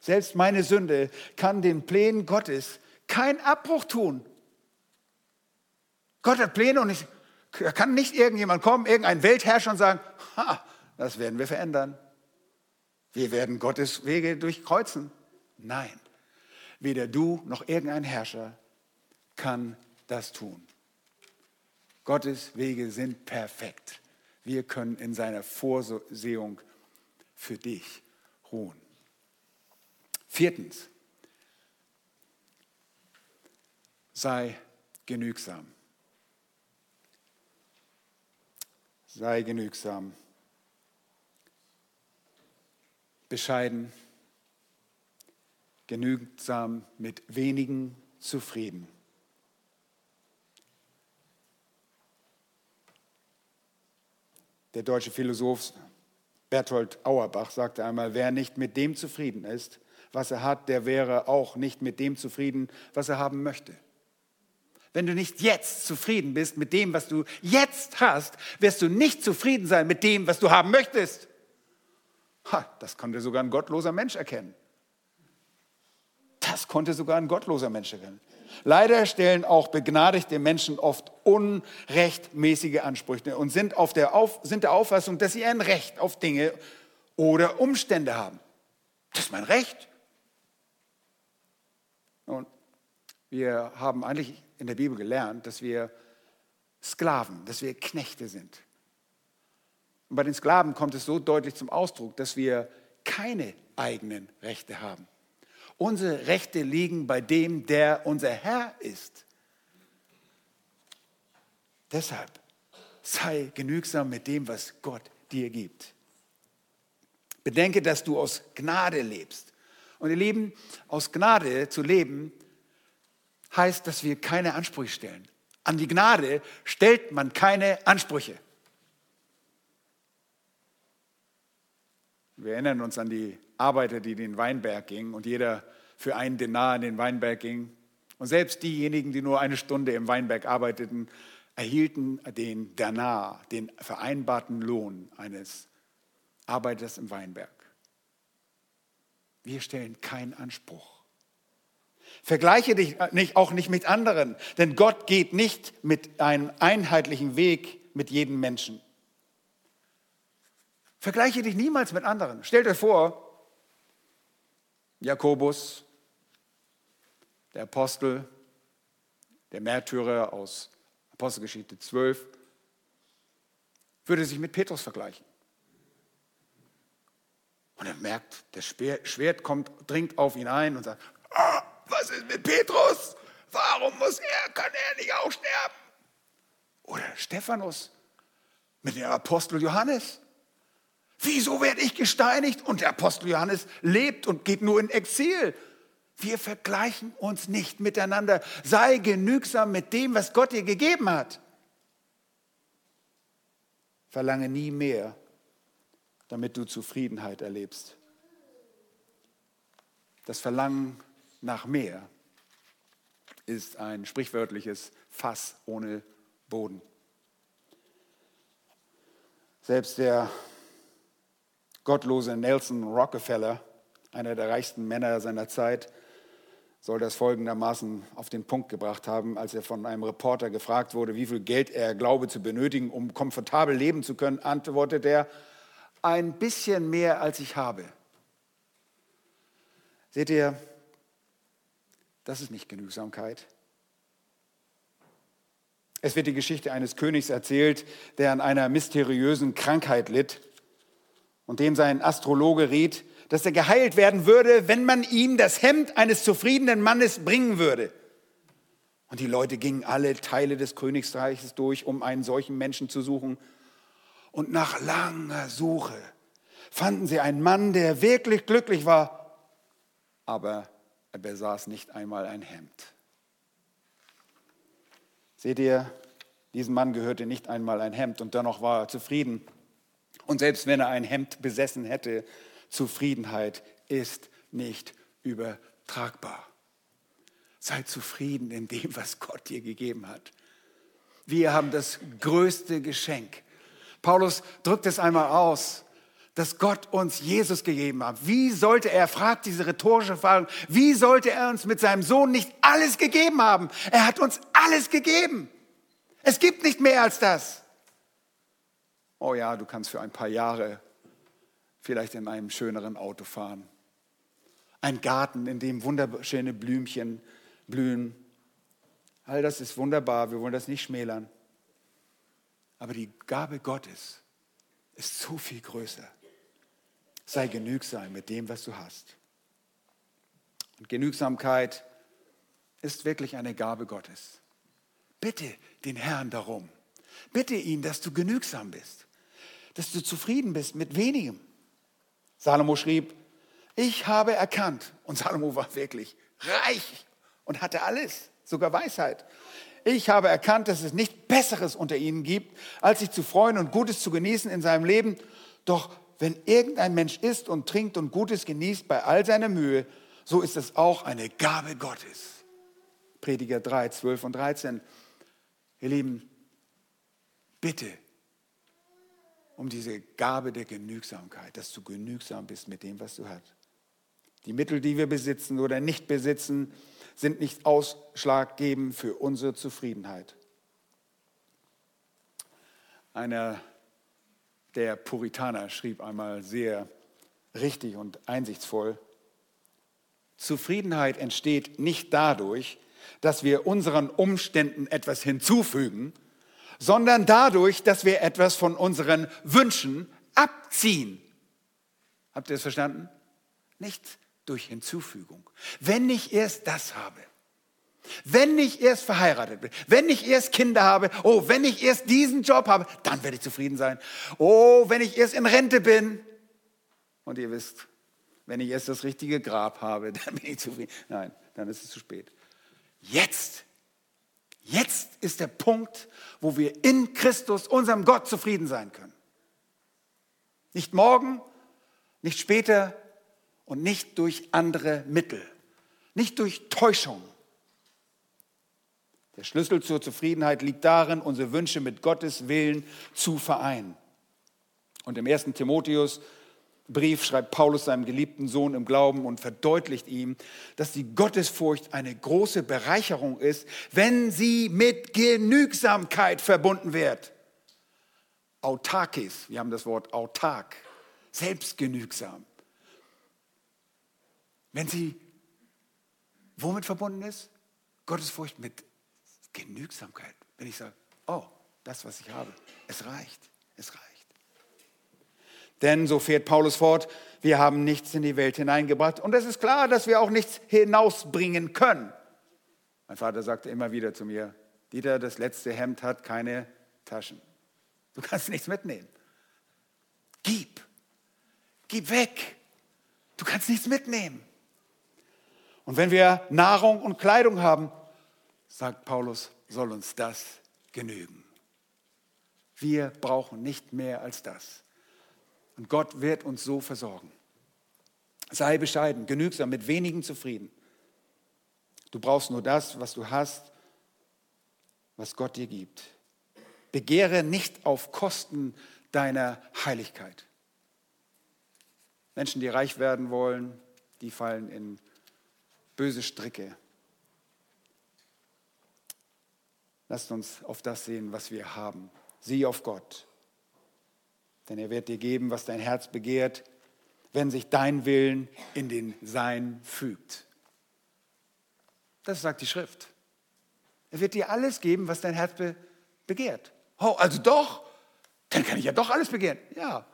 Selbst meine Sünde kann den Plänen Gottes keinen Abbruch tun. Gott hat Pläne und ich, kann nicht irgendjemand kommen, irgendein Weltherrscher und sagen, ha, das werden wir verändern. Wir werden Gottes Wege durchkreuzen. Nein, weder du noch irgendein Herrscher kann das tun. Gottes Wege sind perfekt. Wir können in seiner Vorsehung für dich ruhen. Viertens, sei genügsam. Sei genügsam. Bescheiden, genügsam, mit wenigen zufrieden. Der deutsche Philosoph Berthold Auerbach sagte einmal, wer nicht mit dem zufrieden ist, was er hat, der wäre auch nicht mit dem zufrieden, was er haben möchte. Wenn du nicht jetzt zufrieden bist mit dem, was du jetzt hast, wirst du nicht zufrieden sein mit dem, was du haben möchtest. Ha, das konnte sogar ein gottloser Mensch erkennen. Das konnte sogar ein gottloser Mensch erkennen. Leider stellen auch begnadigte Menschen oft unrechtmäßige Ansprüche und sind, auf der, auf, sind der Auffassung, dass sie ein Recht auf Dinge oder Umstände haben. Das ist mein Recht. Und wir haben eigentlich in der Bibel gelernt, dass wir Sklaven, dass wir Knechte sind. Und bei den Sklaven kommt es so deutlich zum Ausdruck, dass wir keine eigenen Rechte haben. Unsere Rechte liegen bei dem, der unser Herr ist. Deshalb sei genügsam mit dem, was Gott dir gibt. Bedenke, dass du aus Gnade lebst. Und ihr Lieben, aus Gnade zu leben heißt, dass wir keine Ansprüche stellen. An die Gnade stellt man keine Ansprüche. Wir erinnern uns an die Arbeiter, die in den Weinberg gingen und jeder für einen Denar in den Weinberg ging. Und selbst diejenigen, die nur eine Stunde im Weinberg arbeiteten, erhielten den Denar, den vereinbarten Lohn eines Arbeiters im Weinberg. Wir stellen keinen Anspruch. Vergleiche dich nicht, auch nicht mit anderen, denn Gott geht nicht mit einem einheitlichen Weg mit jedem Menschen. Vergleiche dich niemals mit anderen. Stell dir vor, Jakobus, der Apostel, der Märtyrer aus Apostelgeschichte 12, würde sich mit Petrus vergleichen. Und er merkt, das Schwert kommt, dringt auf ihn ein und sagt, oh, was ist mit Petrus? Warum muss er, kann er nicht auch sterben? Oder Stephanus mit dem Apostel Johannes. Wieso werde ich gesteinigt? Und der Apostel Johannes lebt und geht nur in Exil. Wir vergleichen uns nicht miteinander. Sei genügsam mit dem, was Gott dir gegeben hat. Verlange nie mehr, damit du Zufriedenheit erlebst. Das Verlangen nach mehr ist ein sprichwörtliches Fass ohne Boden. Selbst der gottlose Nelson Rockefeller, einer der reichsten Männer seiner Zeit, soll das folgendermaßen auf den Punkt gebracht haben, als er von einem Reporter gefragt wurde, wie viel Geld er glaube zu benötigen, um komfortabel leben zu können, antwortet er, ein bisschen mehr, als ich habe. Seht ihr, das ist nicht Genügsamkeit. Es wird die Geschichte eines Königs erzählt, der an einer mysteriösen Krankheit litt und dem sein Astrologe riet, dass er geheilt werden würde, wenn man ihm das Hemd eines zufriedenen Mannes bringen würde. Und die Leute gingen alle Teile des Königreiches durch, um einen solchen Menschen zu suchen. Und nach langer Suche fanden sie einen Mann, der wirklich glücklich war, aber er besaß nicht einmal ein Hemd. Seht ihr, diesem Mann gehörte nicht einmal ein Hemd und dennoch war er zufrieden. Und selbst wenn er ein Hemd besessen hätte, Zufriedenheit ist nicht übertragbar. Sei zufrieden in dem, was Gott dir gegeben hat. Wir haben das größte Geschenk. Paulus drückt es einmal aus, dass Gott uns Jesus gegeben hat. Wie sollte er, fragt diese rhetorische Frage, wie sollte er uns mit seinem Sohn nicht alles gegeben haben? Er hat uns alles gegeben. Es gibt nicht mehr als das. Oh ja, du kannst für ein paar Jahre vielleicht in einem schöneren Auto fahren. Ein Garten, in dem wunderschöne Blümchen blühen. All das ist wunderbar, wir wollen das nicht schmälern. Aber die Gabe Gottes ist so viel größer. Sei genügsam mit dem, was du hast. Und Genügsamkeit ist wirklich eine Gabe Gottes. Bitte den Herrn darum. Bitte ihn, dass du genügsam bist, dass du zufrieden bist mit wenigem. Salomo schrieb, ich habe erkannt, und Salomo war wirklich reich und hatte alles, sogar Weisheit. Ich habe erkannt, dass es nicht Besseres unter ihnen gibt, als sich zu freuen und Gutes zu genießen in seinem Leben. Doch wenn irgendein Mensch isst und trinkt und Gutes genießt bei all seiner Mühe, so ist es auch eine Gabe Gottes. Prediger 3, 12 und 13. Ihr Lieben, bitte um diese Gabe der Genügsamkeit, dass du genügsam bist mit dem, was du hast. Die Mittel, die wir besitzen oder nicht besitzen, sind nicht ausschlaggebend für unsere Zufriedenheit. Einer der Puritaner schrieb einmal sehr richtig und einsichtsvoll, Zufriedenheit entsteht nicht dadurch, dass wir unseren Umständen etwas hinzufügen, sondern dadurch, dass wir etwas von unseren Wünschen abziehen. Habt ihr das verstanden? Nicht durch Hinzufügung. Wenn ich erst das habe, wenn ich erst verheiratet bin, wenn ich erst Kinder habe, oh, wenn ich erst diesen Job habe, dann werde ich zufrieden sein. Oh, wenn ich erst in Rente bin. Und ihr wisst, wenn ich erst das richtige Grab habe, dann bin ich zufrieden. Nein, dann ist es zu spät. Jetzt Jetzt ist der Punkt, wo wir in Christus, unserem Gott, zufrieden sein können. Nicht morgen, nicht später und nicht durch andere Mittel, nicht durch Täuschung. Der Schlüssel zur Zufriedenheit liegt darin, unsere Wünsche mit Gottes Willen zu vereinen. Und im 1. Timotheus Brief schreibt Paulus seinem geliebten Sohn im Glauben und verdeutlicht ihm, dass die Gottesfurcht eine große Bereicherung ist, wenn sie mit Genügsamkeit verbunden wird. Autarkis, wir haben das Wort autark, selbstgenügsam. Wenn sie womit verbunden ist? Gottesfurcht mit Genügsamkeit. Wenn ich sage, oh, das, was ich habe, es reicht, es reicht. Denn, so fährt Paulus fort, wir haben nichts in die Welt hineingebracht. Und es ist klar, dass wir auch nichts hinausbringen können. Mein Vater sagte immer wieder zu mir, Dieter, das letzte Hemd hat keine Taschen. Du kannst nichts mitnehmen. Gib. Gib weg. Du kannst nichts mitnehmen. Und wenn wir Nahrung und Kleidung haben, sagt Paulus, soll uns das genügen. Wir brauchen nicht mehr als das. Und Gott wird uns so versorgen. Sei bescheiden, genügsam, mit wenigen zufrieden. Du brauchst nur das, was du hast, was Gott dir gibt. Begehre nicht auf Kosten deiner Heiligkeit. Menschen, die reich werden wollen, die fallen in böse Stricke. Lasst uns auf das sehen, was wir haben. Sieh auf Gott. Denn er wird dir geben, was dein Herz begehrt, wenn sich dein Willen in den Sein fügt. Das sagt die Schrift. Er wird dir alles geben, was dein Herz begehrt. Oh, also doch, dann kann ich ja doch alles begehren. Ja,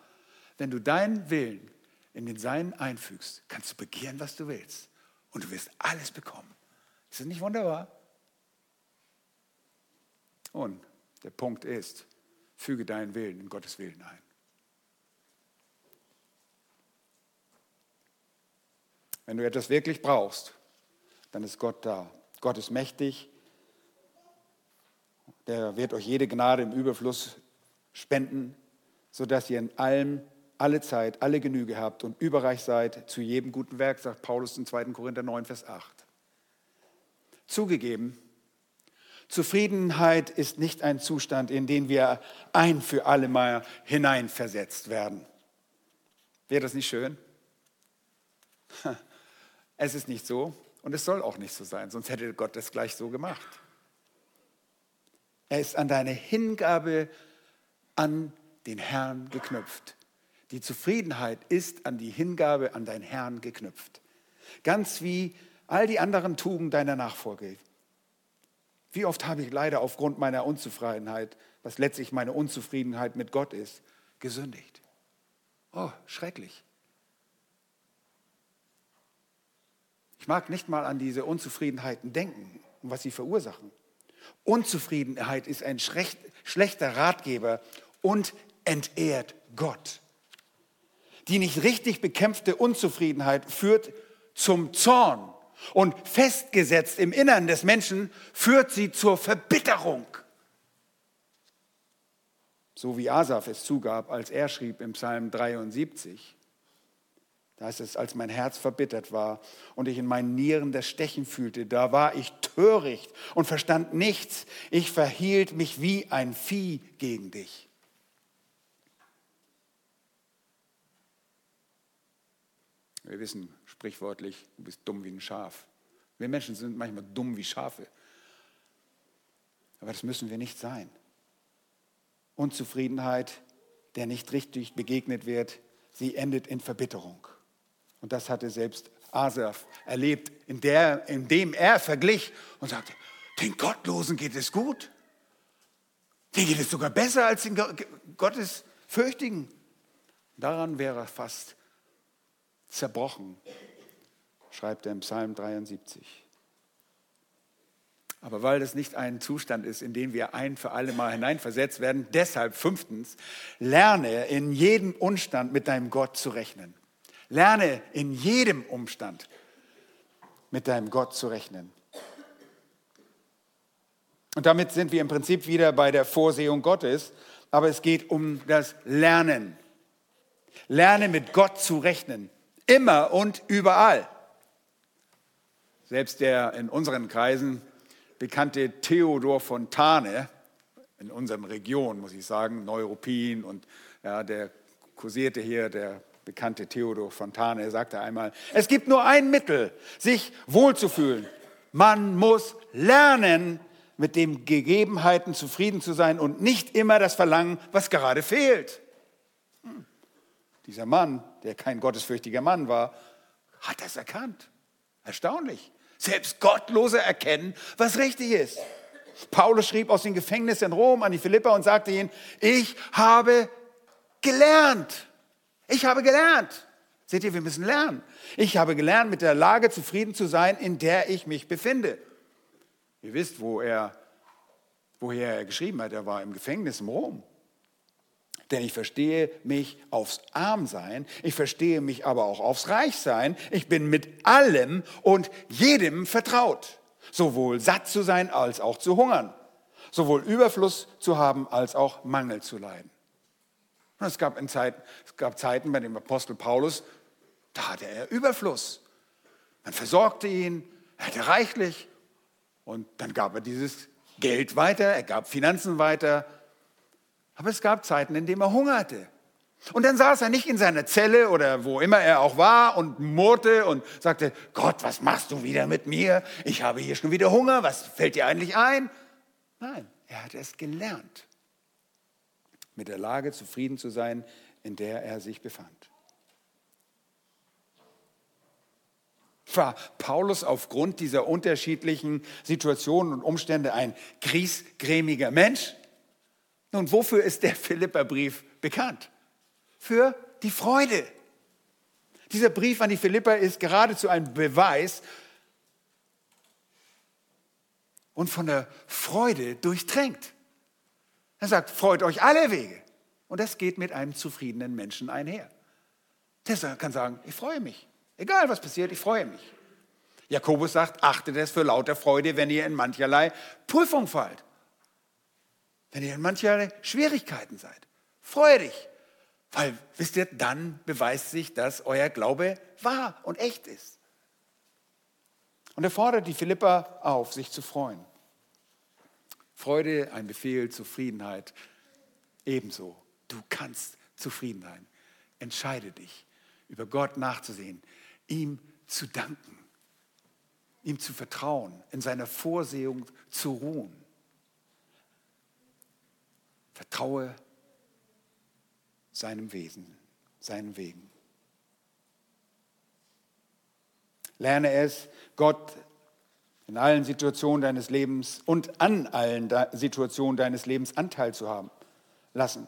wenn du deinen Willen in den Sein einfügst, kannst du begehren, was du willst. Und du wirst alles bekommen. Ist das nicht wunderbar? Und der Punkt ist, füge deinen Willen in Gottes Willen ein. Wenn du etwas wirklich brauchst, dann ist Gott da. Gott ist mächtig. Der wird euch jede Gnade im Überfluss spenden, sodass ihr in allem, alle Zeit, alle Genüge habt und überreich seid zu jedem guten Werk, sagt Paulus in 2. Korinther 9, Vers 8. Zugegeben, Zufriedenheit ist nicht ein Zustand, in den wir ein für alle Mal hineinversetzt werden. Wäre das nicht schön? Es ist nicht so und es soll auch nicht so sein, sonst hätte Gott das gleich so gemacht. Er ist an deine Hingabe an den Herrn geknüpft. Die Zufriedenheit ist an die Hingabe an deinen Herrn geknüpft. Ganz wie all die anderen Tugenden deiner Nachfolge. Wie oft habe ich leider aufgrund meiner Unzufriedenheit, was letztlich meine Unzufriedenheit mit Gott ist, gesündigt. Oh, schrecklich. Ich mag nicht mal an diese Unzufriedenheiten denken und was sie verursachen. Unzufriedenheit ist ein schlechter Ratgeber und entehrt Gott. Die nicht richtig bekämpfte Unzufriedenheit führt zum Zorn und festgesetzt im Innern des Menschen führt sie zur Verbitterung. So wie Asaf es zugab, als er schrieb im Psalm 73. Da heißt es, als mein Herz verbittert war und ich in meinen Nieren das Stechen fühlte, da war ich töricht und verstand nichts. Ich verhielt mich wie ein Vieh gegen dich. Wir wissen sprichwörtlich, du bist dumm wie ein Schaf. Wir Menschen sind manchmal dumm wie Schafe. Aber das müssen wir nicht sein. Unzufriedenheit, der nicht richtig begegnet wird, sie endet in Verbitterung. Und das hatte selbst Asaf erlebt, in der, indem er verglich und sagte, den Gottlosen geht es gut. Den geht es sogar besser als den Gottesfürchtigen. Daran wäre er fast zerbrochen, schreibt er im Psalm 73. Aber weil das nicht ein Zustand ist, in den wir ein für alle Mal hineinversetzt werden, deshalb fünftens, lerne in jedem Umstand mit deinem Gott zu rechnen. Lerne in jedem Umstand mit deinem Gott zu rechnen. Und damit sind wir im Prinzip wieder bei der Vorsehung Gottes, aber es geht um das Lernen. Lerne mit Gott zu rechnen, immer und überall. Selbst der in unseren Kreisen bekannte Theodor Fontane, in unseren Regionen, muss ich sagen, Neuruppin und ja, der kursierte hier, der bekannte Theodor Fontane, sagte einmal, es gibt nur ein Mittel, sich wohlzufühlen. Man muss lernen, mit den Gegebenheiten zufrieden zu sein und nicht immer das Verlangen, was gerade fehlt. Dieser Mann, der kein gottesfürchtiger Mann war, hat das erkannt. Erstaunlich. Selbst Gottlose erkennen, was richtig ist. Paulus schrieb aus dem Gefängnis in Rom an die Philipper und sagte ihnen, ich habe gelernt. Ich habe gelernt. Seht ihr, wir müssen lernen. Ich habe gelernt, mit der Lage zufrieden zu sein, in der ich mich befinde. Ihr wisst, wo er, woher er geschrieben hat. Er war im Gefängnis in Rom. Denn ich verstehe mich aufs Armsein, ich verstehe mich aber auch aufs Reichsein. Ich bin mit allem und jedem vertraut. Sowohl satt zu sein als auch zu hungern. Sowohl Überfluss zu haben als auch Mangel zu leiden. Und es gab, Zeiten, es gab Zeiten bei dem Apostel Paulus, da hatte er Überfluss. Man versorgte ihn, er hatte reichlich und dann gab er dieses Geld weiter, er gab Finanzen weiter. Aber es gab Zeiten, in denen er hungerte. Und dann saß er nicht in seiner Zelle oder wo immer er auch war und murrte und sagte, Gott, was machst du wieder mit mir? Ich habe hier schon wieder Hunger, was fällt dir eigentlich ein? Nein, er hatte es gelernt mit der Lage zufrieden zu sein, in der er sich befand. War Paulus aufgrund dieser unterschiedlichen Situationen und Umstände ein griesgrämiger Mensch? Nun, wofür ist der Philipperbrief bekannt? Für die Freude. Dieser Brief an die Philipper ist geradezu ein Beweis und von der Freude durchtränkt. Er sagt, freut euch alle Wege. Und das geht mit einem zufriedenen Menschen einher. Der kann sagen, ich freue mich. Egal was passiert, ich freue mich. Jakobus sagt, achtet es für lauter Freude, wenn ihr in mancherlei Prüfung fallt. Wenn ihr in mancherlei Schwierigkeiten seid. Freue dich. Weil, wisst ihr, dann beweist sich, dass euer Glaube wahr und echt ist. Und er fordert die Philippa auf, sich zu freuen. Freude, ein Befehl, Zufriedenheit. Ebenso, du kannst zufrieden sein. Entscheide dich, über Gott nachzusehen, ihm zu danken, ihm zu vertrauen, in seiner Vorsehung zu ruhen. Vertraue seinem Wesen, seinen Wegen. Lerne es, Gott in allen Situationen deines Lebens und an allen Situationen deines Lebens Anteil zu haben, lassen,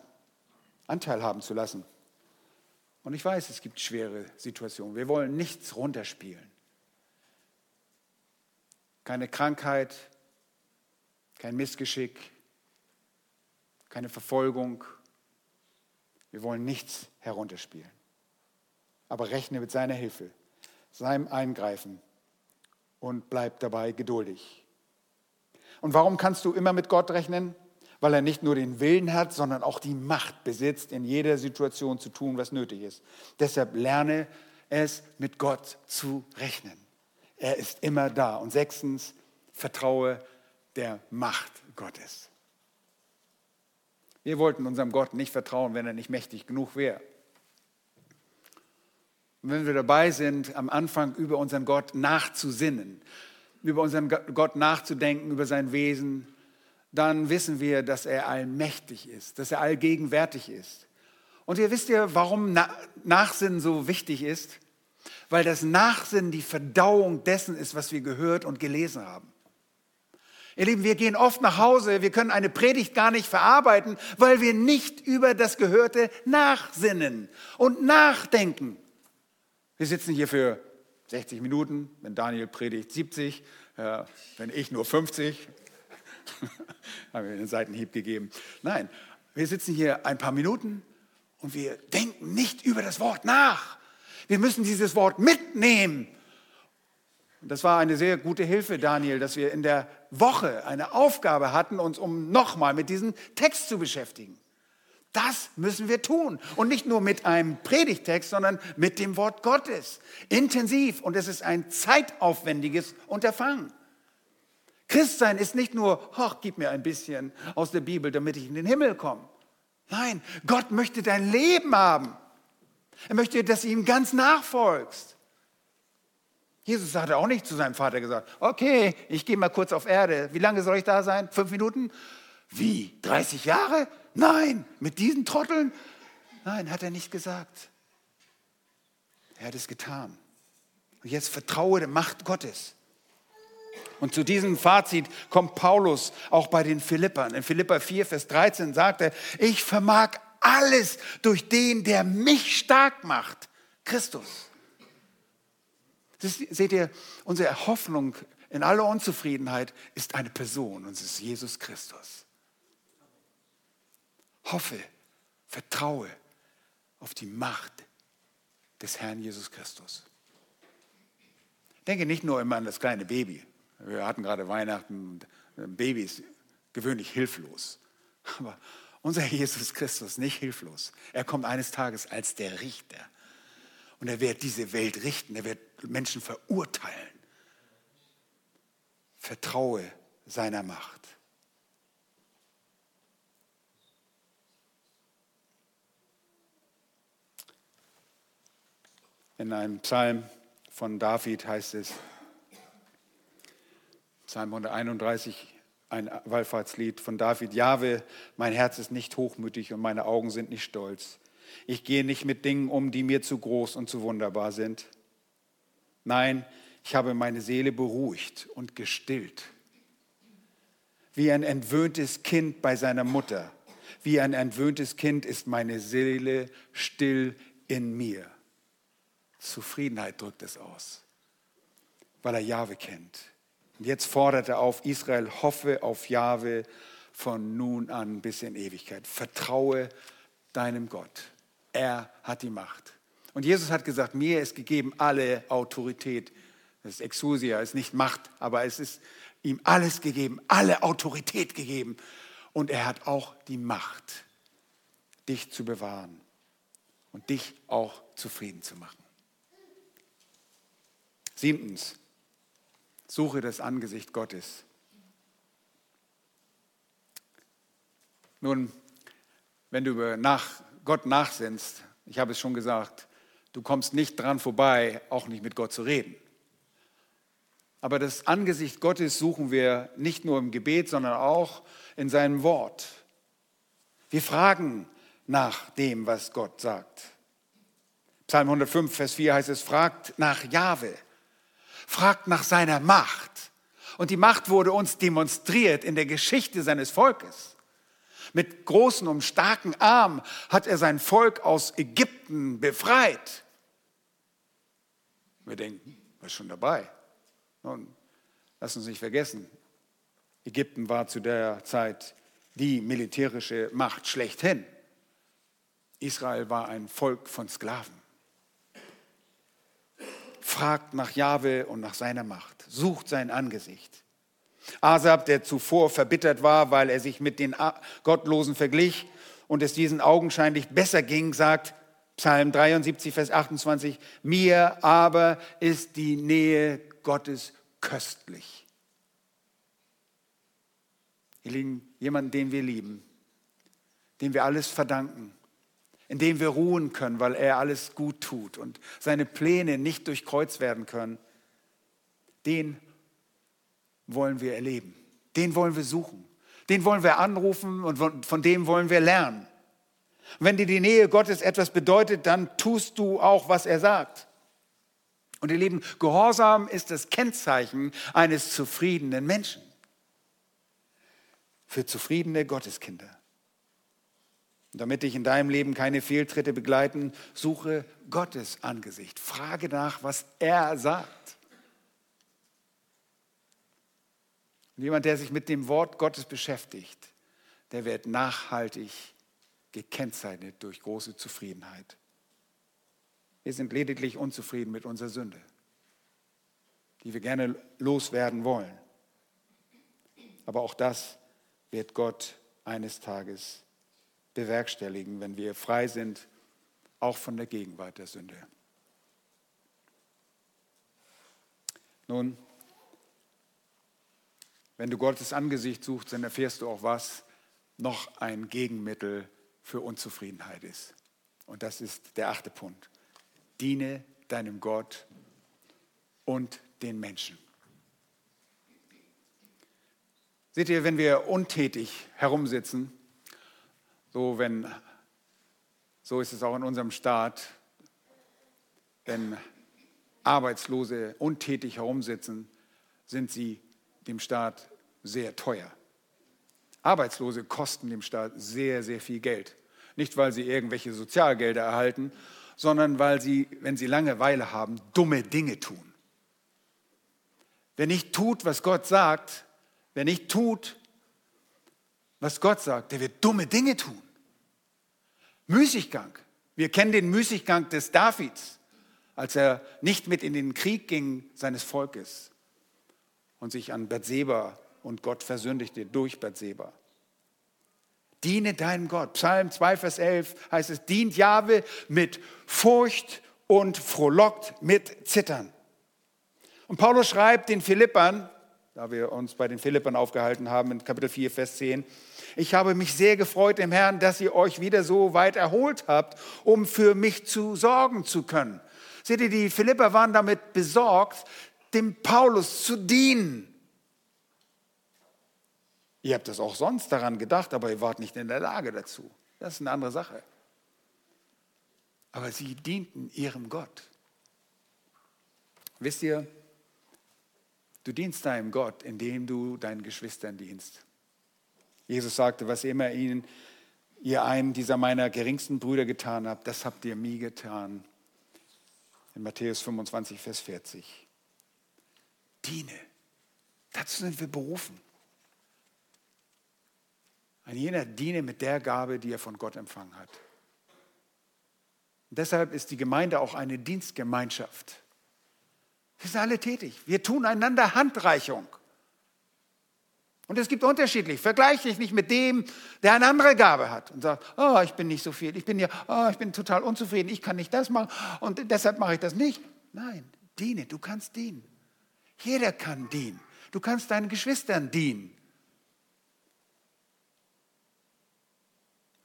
Anteil haben zu lassen. Und ich weiß, es gibt schwere Situationen. Wir wollen nichts runterspielen. Keine Krankheit, kein Missgeschick, keine Verfolgung, wir wollen nichts herunterspielen. Aber rechne mit seiner Hilfe, seinem Eingreifen und bleib dabei geduldig. Und warum kannst du immer mit Gott rechnen? Weil er nicht nur den Willen hat, sondern auch die Macht besitzt, in jeder Situation zu tun, was nötig ist. Deshalb lerne es, mit Gott zu rechnen. Er ist immer da. Und sechstens, vertraue der Macht Gottes. Wir wollten unserem Gott nicht vertrauen, wenn er nicht mächtig genug wäre. Und wenn wir dabei sind, am Anfang über unseren Gott nachzusinnen, über unseren Gott nachzudenken, über sein Wesen, dann wissen wir, dass er allmächtig ist, dass er allgegenwärtig ist. Und ihr wisst ja, warum Nachsinnen so wichtig ist? Weil das Nachsinnen die Verdauung dessen ist, was wir gehört und gelesen haben. Ihr Lieben, wir gehen oft nach Hause, wir können eine Predigt gar nicht verarbeiten, weil wir nicht über das Gehörte nachsinnen und nachdenken. Wir sitzen hier für 60 Minuten, wenn Daniel predigt 70, äh, wenn ich nur 50, haben wir einen Seitenhieb gegeben. Nein, wir sitzen hier ein paar Minuten und wir denken nicht über das Wort nach. Wir müssen dieses Wort mitnehmen und das war eine sehr gute Hilfe, Daniel, dass wir in der Woche eine Aufgabe hatten, uns um nochmal mit diesem Text zu beschäftigen. Das müssen wir tun. Und nicht nur mit einem Predigtext, sondern mit dem Wort Gottes. Intensiv. Und es ist ein zeitaufwendiges Unterfangen. Christsein ist nicht nur, ach, gib mir ein bisschen aus der Bibel, damit ich in den Himmel komme. Nein, Gott möchte dein Leben haben. Er möchte, dass du ihm ganz nachfolgst. Jesus hatte auch nicht zu seinem Vater gesagt, okay, ich gehe mal kurz auf Erde. Wie lange soll ich da sein? Fünf Minuten? Wie? 30 Jahre? Nein, mit diesen Trotteln? Nein, hat er nicht gesagt. Er hat es getan. Und jetzt vertraue der Macht Gottes. Und zu diesem Fazit kommt Paulus auch bei den Philippern. In Philippa 4, Vers 13 sagt er, ich vermag alles durch den, der mich stark macht, Christus. Das, seht ihr, unsere Hoffnung in aller Unzufriedenheit ist eine Person und es ist Jesus Christus. Hoffe, vertraue auf die Macht des Herrn Jesus Christus. Denke nicht nur immer an das kleine Baby. Wir hatten gerade Weihnachten und Baby ist gewöhnlich hilflos. Aber unser Jesus Christus nicht hilflos. Er kommt eines Tages als der Richter. Und er wird diese Welt richten, er wird Menschen verurteilen. Vertraue seiner Macht. In einem Psalm von David heißt es, Psalm 131, ein Wallfahrtslied von David. Jahwe, mein Herz ist nicht hochmütig und meine Augen sind nicht stolz. Ich gehe nicht mit Dingen um, die mir zu groß und zu wunderbar sind. Nein, ich habe meine Seele beruhigt und gestillt. Wie ein entwöhntes Kind bei seiner Mutter. Wie ein entwöhntes Kind ist meine Seele still in mir. Zufriedenheit drückt es aus, weil er Jahwe kennt. Und jetzt fordert er auf Israel, hoffe auf Jahwe von nun an bis in Ewigkeit. Vertraue deinem Gott. Er hat die Macht. Und Jesus hat gesagt, mir ist gegeben alle Autorität. Das ist Exousia, ist nicht Macht, aber es ist ihm alles gegeben, alle Autorität gegeben. Und er hat auch die Macht, dich zu bewahren und dich auch zufrieden zu machen. Siebtens, suche das Angesicht Gottes. Nun, wenn du nach, Gott nachsinnst, ich habe es schon gesagt, du kommst nicht dran vorbei, auch nicht mit Gott zu reden. Aber das Angesicht Gottes suchen wir nicht nur im Gebet, sondern auch in seinem Wort. Wir fragen nach dem, was Gott sagt. Psalm 105, Vers 4 heißt es, fragt nach Jahwe, fragt nach seiner Macht. Und die Macht wurde uns demonstriert in der Geschichte seines Volkes. Mit großen und starken Armen hat er sein Volk aus Ägypten befreit. Wir denken, er ist schon dabei. Nun, lass uns nicht vergessen, Ägypten war zu der Zeit die militärische Macht schlechthin. Israel war ein Volk von Sklaven. Fragt nach Jahwe und nach seiner Macht, sucht sein Angesicht. Asab, der zuvor verbittert war, weil er sich mit den Gottlosen verglich und es diesen augenscheinlich besser ging, sagt Psalm 73, Vers 28, mir aber ist die Nähe Gottes köstlich. Ihr Lieben, jemanden, den wir lieben, dem wir alles verdanken, in dem wir ruhen können, weil er alles gut tut und seine Pläne nicht durchkreuzt werden können, den wollen wir erleben, den wollen wir suchen, den wollen wir anrufen und von, dem wollen wir lernen. Wenn dir die Nähe Gottes etwas bedeutet, dann tust du auch, was er sagt. Und ihr Lieben, Gehorsam ist das Kennzeichen eines zufriedenen Menschen. Für zufriedene Gotteskinder. Und damit dich in deinem Leben keine Fehltritte begleiten, suche Gottes Angesicht. Frage nach, was er sagt. Und jemand, der sich mit dem Wort Gottes beschäftigt, der wird nachhaltig gekennzeichnet durch große Zufriedenheit. Wir sind lediglich unzufrieden mit unserer Sünde, die wir gerne loswerden wollen. Aber auch das wird Gott eines Tages bewerkstelligen, wenn wir frei sind, auch von der Gegenwart der Sünde. Nun, wenn du Gottes Angesicht suchst, dann erfährst du auch, was noch ein Gegenmittel für Unzufriedenheit ist. Und das ist der achte Punkt diene deinem Gott und den Menschen. Seht ihr, wenn wir untätig herumsitzen, so wenn so ist es auch in unserem Staat, wenn Arbeitslose untätig herumsitzen, sind sie dem Staat sehr teuer. Arbeitslose kosten dem Staat sehr, sehr viel Geld. Nicht, weil sie irgendwelche Sozialgelder erhalten, sondern weil sie, wenn sie Langeweile haben, dumme Dinge tun. Wer nicht tut, was Gott sagt, wer nicht tut, was Gott sagt, der wird dumme Dinge tun. Müßiggang. Wir kennen den Müßiggang des Davids, als er nicht mit in den Krieg ging seines Volkes und sich an Bathseba und Gott versündigte durch Bathseba. Diene deinem Gott. Psalm 2, Vers 11 heißt es, dient Jahwe mit Furcht und frohlockt mit Zittern. Und Paulus schreibt den Philippern, da wir uns bei den Philippern aufgehalten haben, in Kapitel 4, Vers 10, ich habe mich sehr gefreut im Herrn, dass ihr euch wieder so weit erholt habt, um für mich zu sorgen zu können. Seht ihr, die Philipper waren damit besorgt, dem Paulus zu dienen. Ihr habt das auch sonst daran gedacht, aber ihr wart nicht in der Lage dazu. Das ist eine andere Sache. Aber sie dienten ihrem Gott. Wisst ihr, du dienst deinem Gott, indem du deinen Geschwistern dienst. Jesus sagte, was immer ihnen, ihr einen dieser meiner geringsten Brüder getan habt, das habt ihr mir getan. In Matthäus 25, Vers 40. Diene. Dazu sind wir berufen. Ein jener diene mit der Gabe, die er von Gott empfangen hat. Und deshalb ist die Gemeinde auch eine Dienstgemeinschaft. Wir sind alle tätig. Wir tun einander Handreichung. Und es gibt unterschiedlich. Vergleiche dich nicht mit dem, der eine andere Gabe hat und sagt, oh, ich bin nicht so viel, ich bin ja, oh, ich bin total unzufrieden, ich kann nicht das machen und deshalb mache ich das nicht. Nein, diene, du kannst dienen. Jeder kann dienen. Du kannst deinen Geschwistern dienen.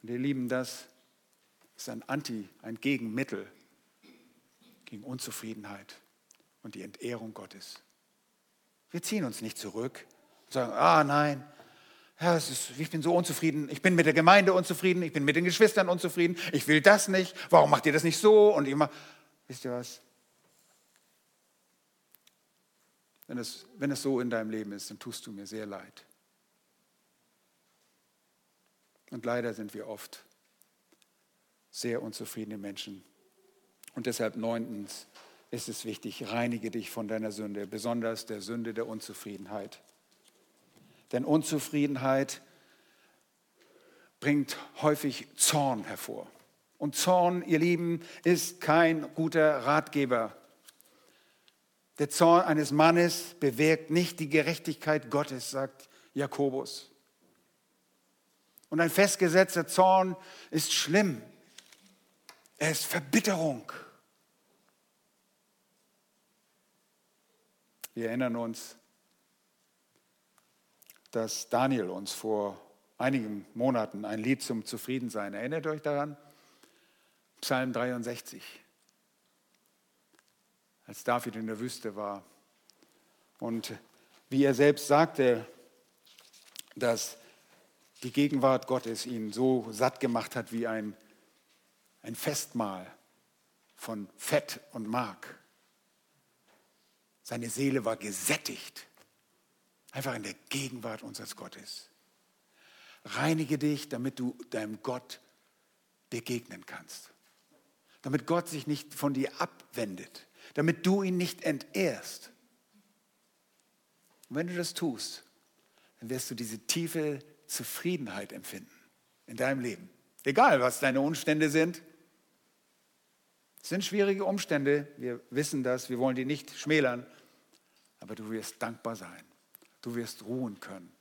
Und ihr Lieben, das ist ein Anti, ein Gegenmittel gegen Unzufriedenheit und die Entehrung Gottes. Wir ziehen uns nicht zurück und sagen, ah nein, ja, ist, ich bin so unzufrieden, ich bin mit der Gemeinde unzufrieden, ich bin mit den Geschwistern unzufrieden, ich will das nicht, warum macht ihr das nicht so? Und immer, wisst ihr was? Wenn es, wenn es so in deinem Leben ist, dann tust du mir sehr leid. Und leider sind wir oft sehr unzufriedene Menschen. Und deshalb neuntens ist es wichtig, reinige dich von deiner Sünde, besonders der Sünde der Unzufriedenheit. Denn Unzufriedenheit bringt häufig Zorn hervor. Und Zorn, ihr Lieben, ist kein guter Ratgeber. Der Zorn eines Mannes bewirkt nicht die Gerechtigkeit Gottes, sagt Jakobus. Und ein festgesetzter Zorn ist schlimm. Er ist Verbitterung. Wir erinnern uns, dass Daniel uns vor einigen Monaten ein Lied zum Zufriedensein, erinnert euch daran? Psalm 63, als David in der Wüste war. Und wie er selbst sagte, dass die Gegenwart Gottes ihn so satt gemacht hat wie ein, ein Festmahl von Fett und Mark. Seine Seele war gesättigt, einfach in der Gegenwart unseres Gottes. Reinige dich, damit du deinem Gott begegnen kannst. Damit Gott sich nicht von dir abwendet. Damit du ihn nicht entehrst. Und wenn du das tust, dann wirst du diese tiefe Zufriedenheit empfinden in deinem Leben. Egal, was deine Umstände sind. Es sind schwierige Umstände, wir wissen das, wir wollen die nicht schmälern, aber du wirst dankbar sein. Du wirst ruhen können.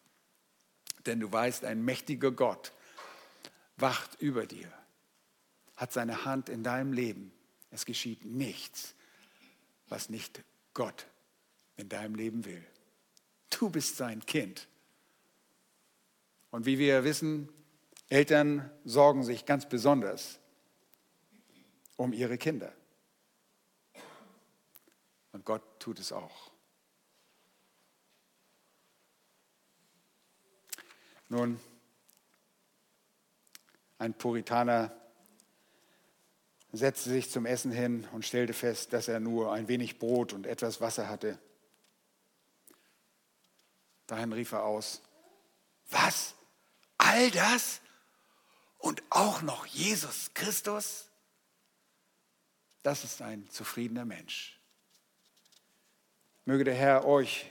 Denn du weißt, ein mächtiger Gott wacht über dir, hat seine Hand in deinem Leben. Es geschieht nichts, was nicht Gott in deinem Leben will. Du bist sein Kind. Und wie wir wissen, Eltern sorgen sich ganz besonders um ihre Kinder. Und Gott tut es auch. Nun, ein Puritaner setzte sich zum Essen hin und stellte fest, dass er nur ein wenig Brot und etwas Wasser hatte. Dahin rief er aus, was? All das und auch noch Jesus Christus, das ist ein zufriedener Mensch. Möge der Herr euch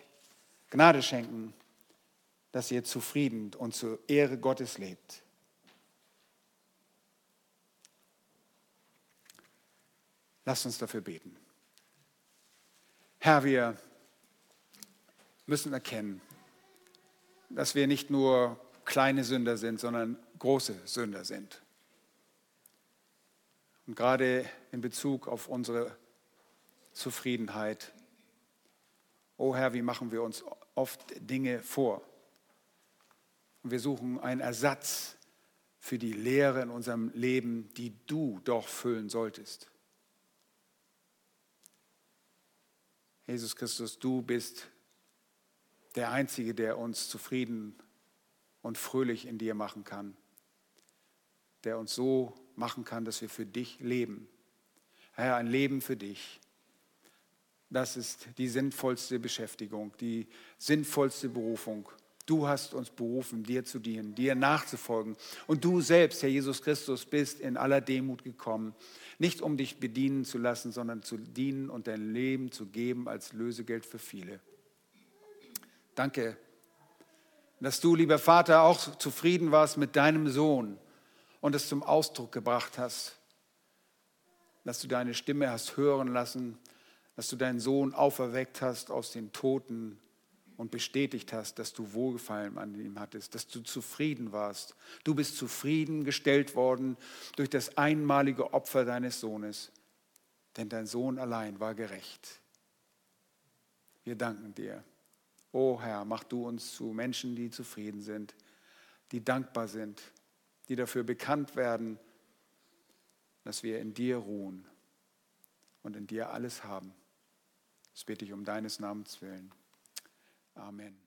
Gnade schenken, dass ihr zufrieden und zur Ehre Gottes lebt. Lasst uns dafür beten. Herr, wir müssen erkennen, dass wir nicht nur kleine Sünder sind, sondern große Sünder sind. Und gerade in Bezug auf unsere Zufriedenheit, oh Herr, wie machen wir uns oft Dinge vor? Und wir suchen einen Ersatz für die Lehre in unserem Leben, die du doch füllen solltest. Jesus Christus, du bist der Einzige, der uns zufrieden und fröhlich in dir machen kann, der uns so machen kann, dass wir für dich leben. Herr, ein Leben für dich. Das ist die sinnvollste Beschäftigung, die sinnvollste Berufung. Du hast uns berufen, dir zu dienen, dir nachzufolgen. Und du selbst, Herr Jesus Christus, bist in aller Demut gekommen, nicht um dich bedienen zu lassen, sondern zu dienen und dein Leben zu geben als Lösegeld für viele. Danke, dass du, lieber Vater, auch zufrieden warst mit deinem Sohn und es zum Ausdruck gebracht hast, dass du deine Stimme hast hören lassen, dass du deinen Sohn auferweckt hast aus den Toten und bestätigt hast, dass du Wohlgefallen an ihm hattest, dass du zufrieden warst. Du bist zufriedengestellt worden durch das einmalige Opfer deines Sohnes, denn dein Sohn allein war gerecht. Wir danken dir. O Herr, mach du uns zu Menschen, die zufrieden sind, die dankbar sind, die dafür bekannt werden, dass wir in dir ruhen und in dir alles haben. Das bete ich um deines Namens willen. Amen.